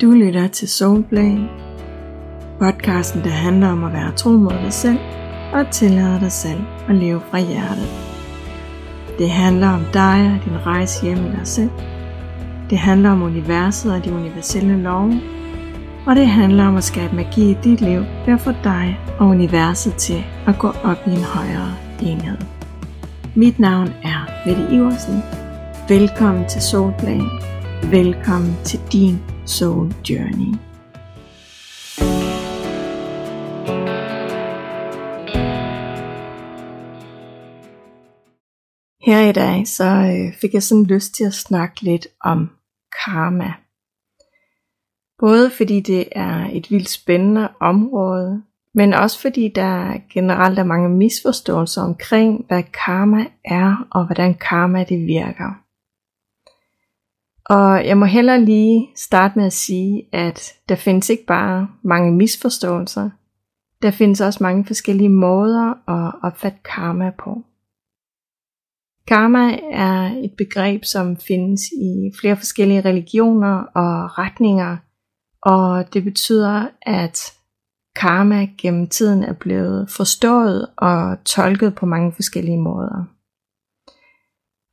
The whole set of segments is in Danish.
Du lytter til Soulplay, podcasten, der handler om at være tro mod dig selv og tillade dig selv at leve fra hjertet. Det handler om dig og din rejse hjem i dig selv. Det handler om universet og de universelle love. Og det handler om at skabe magi i dit liv ved at få dig og universet til at gå op i en højere enhed. Mit navn er Mette Iversen. Velkommen til Soulplan. Velkommen til din Soul Journey. Her i dag så øh, fik jeg sådan lyst til at snakke lidt om karma. Både fordi det er et vildt spændende område, men også fordi der generelt er mange misforståelser omkring, hvad karma er og hvordan karma det virker. Og jeg må heller lige starte med at sige, at der findes ikke bare mange misforståelser, der findes også mange forskellige måder at opfatte karma på. Karma er et begreb, som findes i flere forskellige religioner og retninger, og det betyder, at karma gennem tiden er blevet forstået og tolket på mange forskellige måder.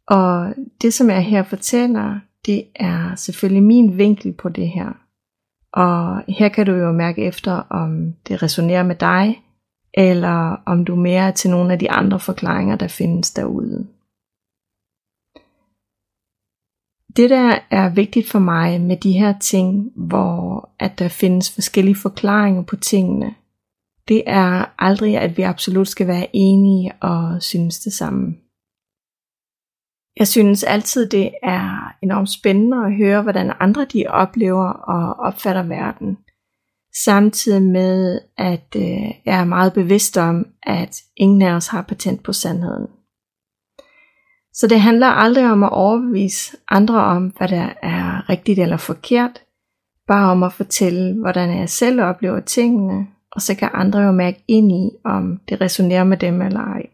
Og det, som jeg her fortæller, det er selvfølgelig min vinkel på det her. Og her kan du jo mærke efter, om det resonerer med dig, eller om du mere er til nogle af de andre forklaringer, der findes derude. Det der er vigtigt for mig med de her ting, hvor at der findes forskellige forklaringer på tingene, det er aldrig, at vi absolut skal være enige og synes det samme. Jeg synes altid, det er enormt spændende at høre, hvordan andre de oplever og opfatter verden. Samtidig med, at øh, jeg er meget bevidst om, at ingen af os har patent på sandheden. Så det handler aldrig om at overbevise andre om, hvad der er rigtigt eller forkert, bare om at fortælle, hvordan jeg selv oplever tingene, og så kan andre jo mærke ind i, om det resonerer med dem eller ej.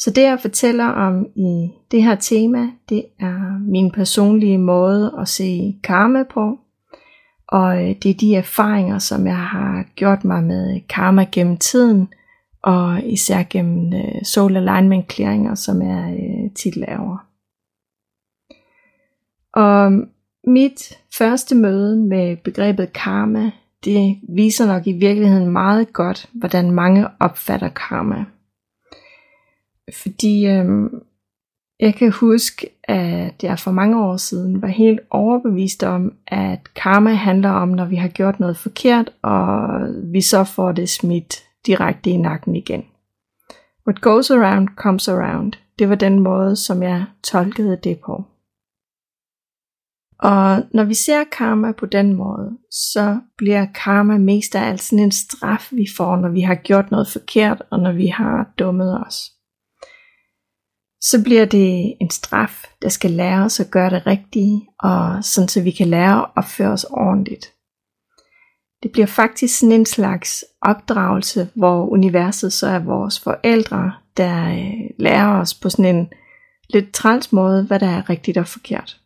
Så det jeg fortæller om i det her tema, det er min personlige måde at se karma på. Og øh, det er de erfaringer, som jeg har gjort mig med karma gennem tiden, og især gennem øh, soul alignment clearinger, som er øh, tit titelaver. Og um, mit første møde med begrebet karma, det viser nok i virkeligheden meget godt, hvordan mange opfatter karma. Fordi øhm, jeg kan huske, at jeg for mange år siden var helt overbevist om, at karma handler om, når vi har gjort noget forkert, og vi så får det smidt direkte i nakken igen. What goes around comes around. Det var den måde, som jeg tolkede det på. Og når vi ser karma på den måde, så bliver karma mest af alt sådan en straf, vi får, når vi har gjort noget forkert, og når vi har dummet os så bliver det en straf, der skal lære os at gøre det rigtige, og sådan så vi kan lære at opføre os ordentligt. Det bliver faktisk sådan en slags opdragelse, hvor universet så er vores forældre, der øh, lærer os på sådan en lidt træls måde, hvad der er rigtigt og forkert.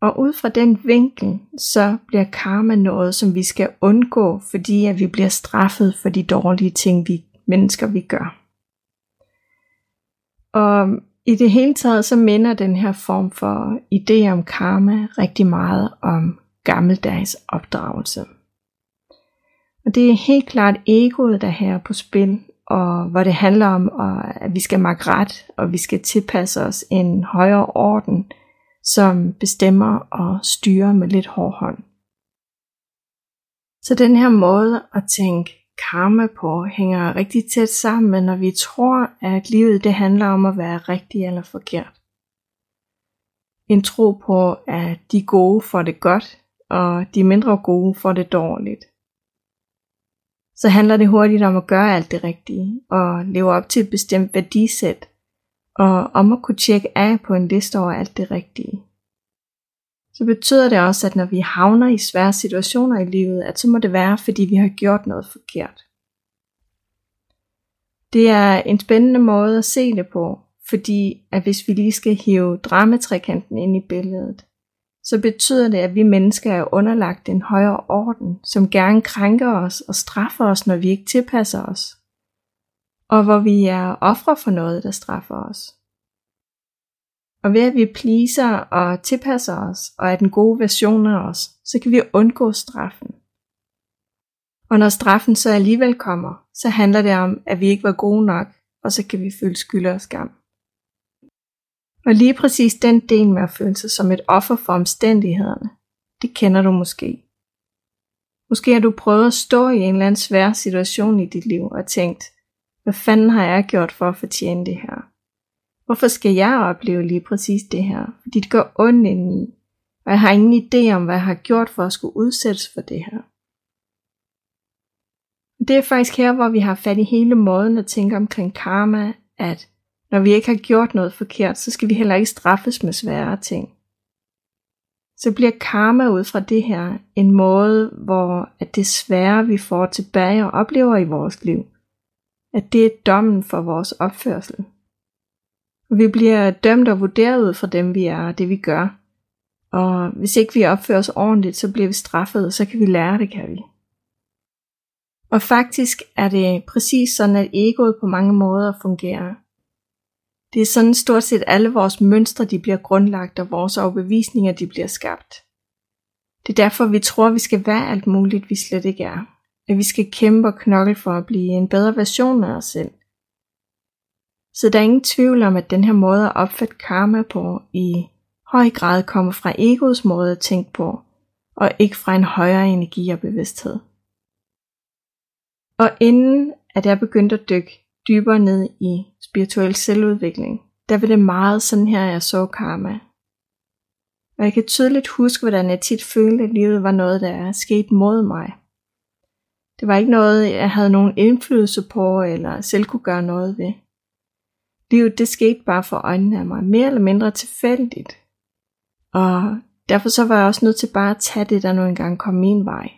Og ud fra den vinkel, så bliver karma noget, som vi skal undgå, fordi at vi bliver straffet for de dårlige ting, vi mennesker vi gør. Og i det hele taget så minder den her form for idé om karma rigtig meget om gammeldags opdragelse. Og det er helt klart egoet, der her er på spil, og hvor det handler om, at vi skal magte ret, og vi skal tilpasse os en højere orden, som bestemmer og styrer med lidt hård hånd. Så den her måde at tænke karma på hænger rigtig tæt sammen med, når vi tror, at livet det handler om at være rigtig eller forkert. En tro på, at de gode får det godt, og de mindre gode får det dårligt. Så handler det hurtigt om at gøre alt det rigtige, og leve op til et bestemt værdisæt, og om at kunne tjekke af på en liste over alt det rigtige så betyder det også, at når vi havner i svære situationer i livet, at så må det være, fordi vi har gjort noget forkert. Det er en spændende måde at se det på, fordi at hvis vi lige skal hive dramatrekanten ind i billedet, så betyder det, at vi mennesker er underlagt en højere orden, som gerne krænker os og straffer os, når vi ikke tilpasser os. Og hvor vi er ofre for noget, der straffer os. Og ved at vi pleaser og tilpasser os og er den gode version af os, så kan vi undgå straffen. Og når straffen så alligevel kommer, så handler det om, at vi ikke var gode nok, og så kan vi føle skyld og skam. Og lige præcis den del med at føle sig som et offer for omstændighederne, det kender du måske. Måske har du prøvet at stå i en eller anden svær situation i dit liv og tænkt, hvad fanden har jeg gjort for at fortjene det her? Hvorfor skal jeg opleve lige præcis det her? Fordi det går ondt indeni, og jeg har ingen idé om, hvad jeg har gjort for at skulle udsættes for det her. Det er faktisk her, hvor vi har fat i hele måden at tænke omkring karma, at når vi ikke har gjort noget forkert, så skal vi heller ikke straffes med svære ting. Så bliver karma ud fra det her en måde, hvor at det svære, vi får tilbage og oplever i vores liv, at det er dommen for vores opførsel. Vi bliver dømt og vurderet ud fra dem, vi er og det, vi gør. Og hvis ikke vi opfører os ordentligt, så bliver vi straffet, og så kan vi lære det, kan vi. Og faktisk er det præcis sådan, at egoet på mange måder fungerer. Det er sådan stort set alle vores mønstre, de bliver grundlagt, og vores overbevisninger, de bliver skabt. Det er derfor, vi tror, vi skal være alt muligt, vi slet ikke er. At vi skal kæmpe og knokle for at blive en bedre version af os selv. Så der er ingen tvivl om, at den her måde at opfatte karma på i høj grad kommer fra egoets måde at tænke på, og ikke fra en højere energi og bevidsthed. Og inden at jeg begyndte at dykke dybere ned i spirituel selvudvikling, der var det meget sådan her, jeg så karma. Og jeg kan tydeligt huske, hvordan jeg tit følte, at livet var noget, der er sket mod mig. Det var ikke noget, jeg havde nogen indflydelse på, eller selv kunne gøre noget ved. Livet, det skete bare for øjnene af mig, mere eller mindre tilfældigt. Og derfor så var jeg også nødt til bare at tage det, der nu engang kom min vej.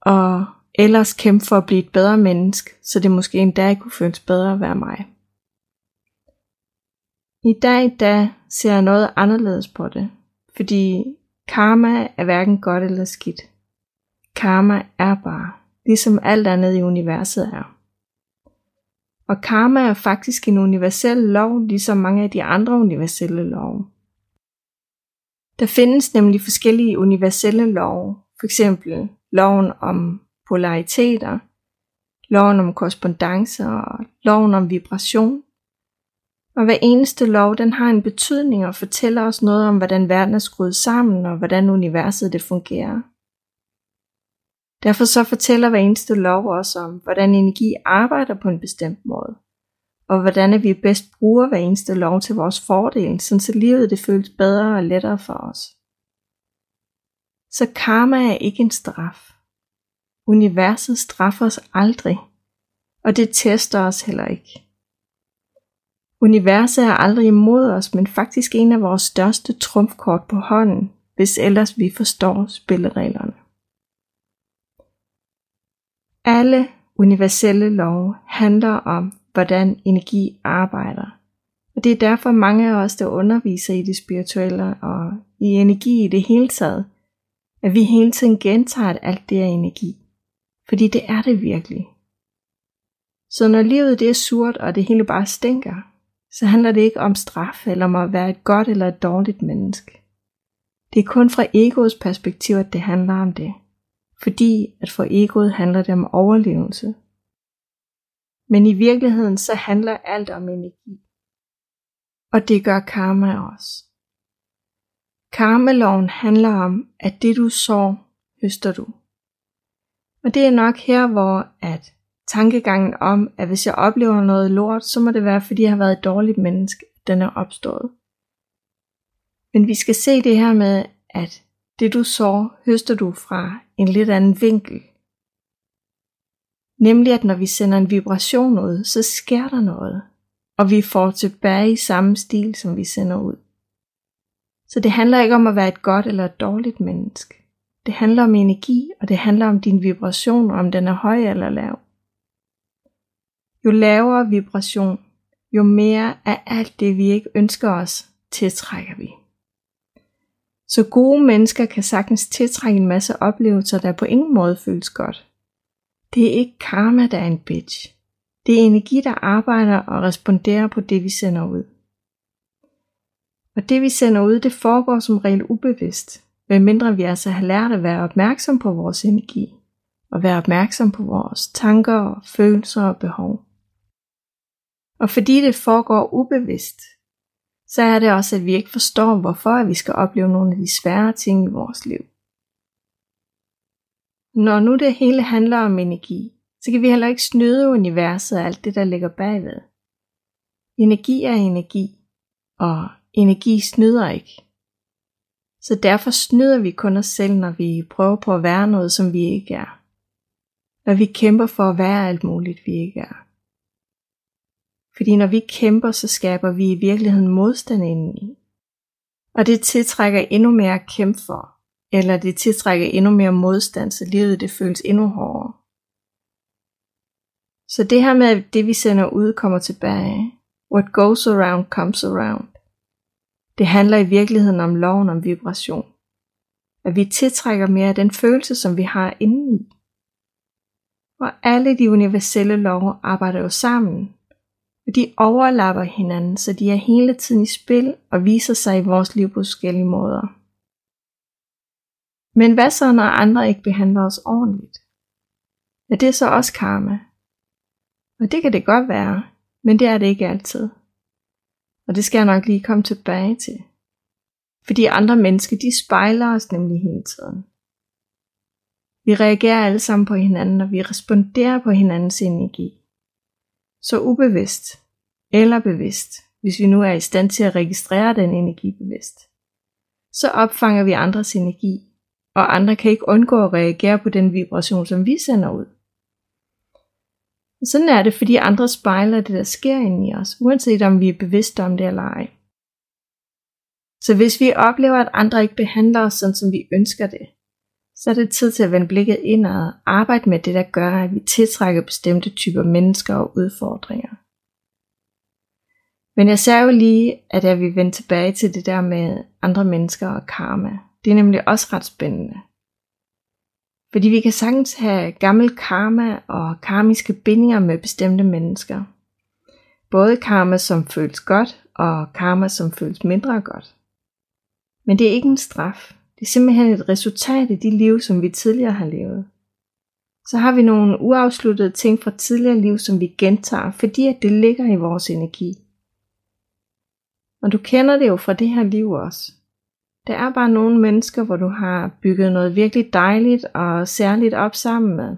Og ellers kæmpe for at blive et bedre menneske, så det måske en dag kunne føles bedre at være mig. I dag da ser jeg noget anderledes på det, fordi karma er hverken godt eller skidt. Karma er bare, ligesom alt andet i universet er. Og karma er faktisk en universel lov, ligesom mange af de andre universelle love. Der findes nemlig forskellige universelle love, for eksempel loven om polariteter, loven om korrespondencer og loven om vibration. Og hver eneste lov, den har en betydning og fortæller os noget om, hvordan verden er skruet sammen og hvordan universet det fungerer. Derfor så fortæller hver eneste lov os om, hvordan energi arbejder på en bestemt måde, og hvordan vi bedst bruger hver eneste lov til vores fordel, så livet det føles bedre og lettere for os. Så karma er ikke en straf. Universet straffer os aldrig, og det tester os heller ikke. Universet er aldrig imod os, men faktisk en af vores største trumfkort på hånden, hvis ellers vi forstår spillereglerne. Alle universelle love handler om, hvordan energi arbejder. Og det er derfor mange af os, der underviser i det spirituelle og i energi i det hele taget, at vi hele tiden gentager, at alt det er energi. Fordi det er det virkelig. Så når livet det er surt, og det hele bare stinker, så handler det ikke om straf eller om at være et godt eller et dårligt menneske. Det er kun fra egoets perspektiv, at det handler om det. Fordi at for egoet handler det om overlevelse. Men i virkeligheden så handler alt om energi. Og det gør karma også. Karmaloven handler om, at det du sår, høster du. Og det er nok her, hvor at tankegangen om, at hvis jeg oplever noget lort, så må det være, fordi jeg har været et dårligt menneske, den er opstået. Men vi skal se det her med, at det du så, høster du fra en lidt anden vinkel. Nemlig at når vi sender en vibration ud, så sker der noget, og vi får tilbage i samme stil, som vi sender ud. Så det handler ikke om at være et godt eller et dårligt menneske. Det handler om energi, og det handler om din vibration, om den er høj eller lav. Jo lavere vibration, jo mere af alt det, vi ikke ønsker os, tiltrækker vi. Så gode mennesker kan sagtens tiltrække en masse oplevelser, der på ingen måde føles godt. Det er ikke karma, der er en bitch. Det er energi, der arbejder og responderer på det, vi sender ud. Og det, vi sender ud, det foregår som regel ubevidst, medmindre vi altså har lært at være opmærksom på vores energi, og være opmærksom på vores tanker, følelser og behov. Og fordi det foregår ubevidst, så er det også, at vi ikke forstår, hvorfor vi skal opleve nogle af de svære ting i vores liv. Når nu det hele handler om energi, så kan vi heller ikke snyde universet og alt det, der ligger bagved. Energi er energi, og energi snyder ikke. Så derfor snyder vi kun os selv, når vi prøver på at være noget, som vi ikke er. Når vi kæmper for at være alt muligt, vi ikke er. Fordi når vi kæmper, så skaber vi i virkeligheden modstand indeni. Og det tiltrækker endnu mere at kæmpe for, eller det tiltrækker endnu mere modstand, så livet det føles endnu hårdere. Så det her med, at det vi sender ud kommer tilbage. What goes around comes around. Det handler i virkeligheden om loven om vibration. At vi tiltrækker mere af den følelse, som vi har indeni. Og alle de universelle love arbejder jo sammen, de overlapper hinanden, så de er hele tiden i spil og viser sig i vores liv på forskellige måder. Men hvad så, når andre ikke behandler os ordentligt? Ja, det er så også karma? Og det kan det godt være, men det er det ikke altid. Og det skal jeg nok lige komme tilbage til. Fordi andre mennesker, de spejler os nemlig hele tiden. Vi reagerer alle sammen på hinanden, og vi responderer på hinandens energi. Så ubevidst eller bevidst, hvis vi nu er i stand til at registrere den energi bevidst, så opfanger vi andres energi, og andre kan ikke undgå at reagere på den vibration, som vi sender ud. Sådan er det, fordi andre spejler det, der sker inde i os, uanset om vi er bevidste om det eller ej. Så hvis vi oplever, at andre ikke behandler os sådan, som vi ønsker det, så er det tid til at vende blikket indad og arbejde med det, der gør, at vi tiltrækker bestemte typer mennesker og udfordringer. Men jeg ser jo lige, at jeg vil vende tilbage til det der med andre mennesker og karma. Det er nemlig også ret spændende. Fordi vi kan sagtens have gammel karma og karmiske bindinger med bestemte mennesker. Både karma, som føles godt, og karma, som føles mindre godt. Men det er ikke en straf. Det er simpelthen et resultat af de liv, som vi tidligere har levet. Så har vi nogle uafsluttede ting fra tidligere liv, som vi gentager, fordi at det ligger i vores energi. Og du kender det jo fra det her liv også. Der er bare nogle mennesker, hvor du har bygget noget virkelig dejligt og særligt op sammen med.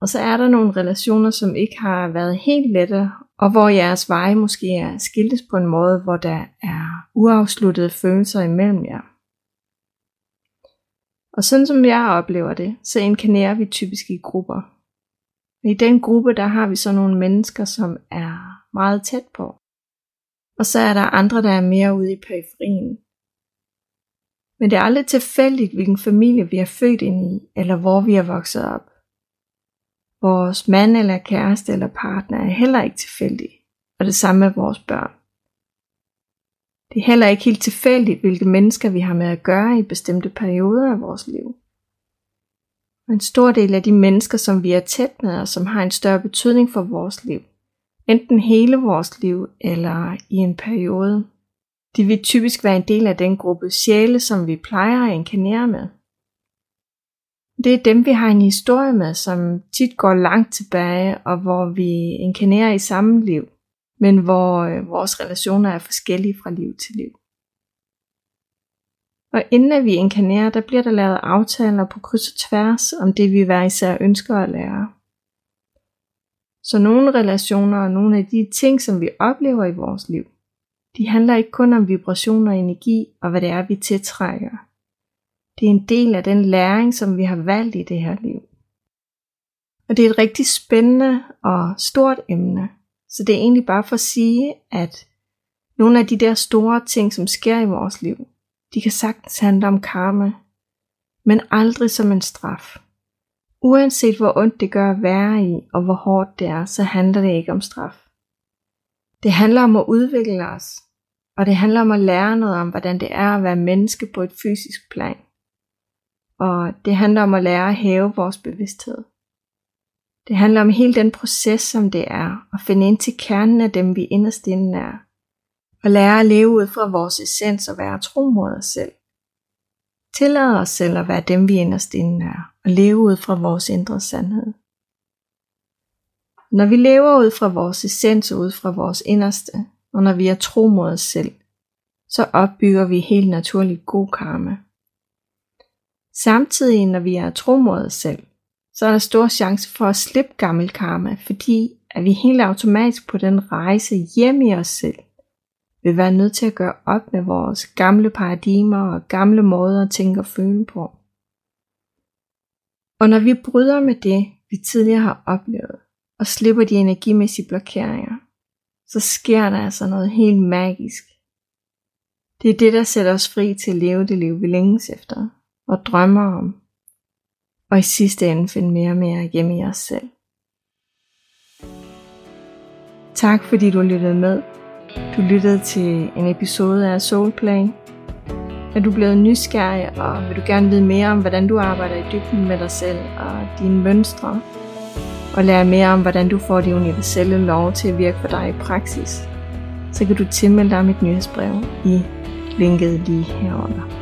Og så er der nogle relationer, som ikke har været helt lette, og hvor jeres veje måske er skiltes på en måde, hvor der er uafsluttede følelser imellem jer. Og sådan som jeg oplever det, så inkarnerer vi typisk i grupper. Og I den gruppe, der har vi så nogle mennesker, som er meget tæt på. Og så er der andre, der er mere ude i periferien. Men det er aldrig tilfældigt, hvilken familie vi er født ind i, eller hvor vi er vokset op. Vores mand eller kæreste eller partner er heller ikke tilfældig, og det samme med vores børn. Det er heller ikke helt tilfældigt, hvilke mennesker vi har med at gøre i bestemte perioder af vores liv. Og en stor del af de mennesker, som vi er tæt med, og som har en større betydning for vores liv, enten hele vores liv eller i en periode, de vil typisk være en del af den gruppe sjæle, som vi plejer at inkarnere med. Det er dem, vi har en historie med, som tit går langt tilbage, og hvor vi inkarnerer i samme liv, men hvor øh, vores relationer er forskellige fra liv til liv. Og inden at vi inkarnerer, der bliver der lavet aftaler på kryds og tværs om det, vi hver især ønsker at lære. Så nogle relationer og nogle af de ting, som vi oplever i vores liv, de handler ikke kun om vibrationer og energi og hvad det er, vi tiltrækker. Det er en del af den læring, som vi har valgt i det her liv. Og det er et rigtig spændende og stort emne. Så det er egentlig bare for at sige, at nogle af de der store ting, som sker i vores liv, de kan sagtens handle om karma, men aldrig som en straf. Uanset hvor ondt det gør at være i, og hvor hårdt det er, så handler det ikke om straf. Det handler om at udvikle os. Og det handler om at lære noget om, hvordan det er at være menneske på et fysisk plan. Og det handler om at lære at hæve vores bevidsthed. Det handler om hele den proces, som det er, at finde ind til kernen af dem, vi inderst inden er. Og lære at leve ud fra vores essens og være tro mod os selv. Tillade os selv at være dem, vi inderst inden er, og leve ud fra vores indre sandhed. Når vi lever ud fra vores essens og ud fra vores inderste, og når vi er tro mod os selv, så opbygger vi helt naturligt god karma. Samtidig, når vi er tro mod os selv, så er der stor chance for at slippe gammel karma, fordi at vi helt automatisk på den rejse hjem i os selv vil være nødt til at gøre op med vores gamle paradigmer og gamle måder at tænke og føle på. Og når vi bryder med det, vi tidligere har oplevet, og slipper de energimæssige blokeringer, så sker der altså noget helt magisk. Det er det, der sætter os fri til at leve det liv, vi længes efter og drømmer om, og i sidste ende finde mere og mere hjemme i os selv. Tak fordi du lyttede med. Du lyttede til en episode af Soulplay. Er du blevet nysgerrig, og vil du gerne vide mere om, hvordan du arbejder i dybden med dig selv og dine mønstre, og lære mere om, hvordan du får de universelle lov til at virke for dig i praksis, så kan du tilmelde dig mit nyhedsbrev i linket lige herunder.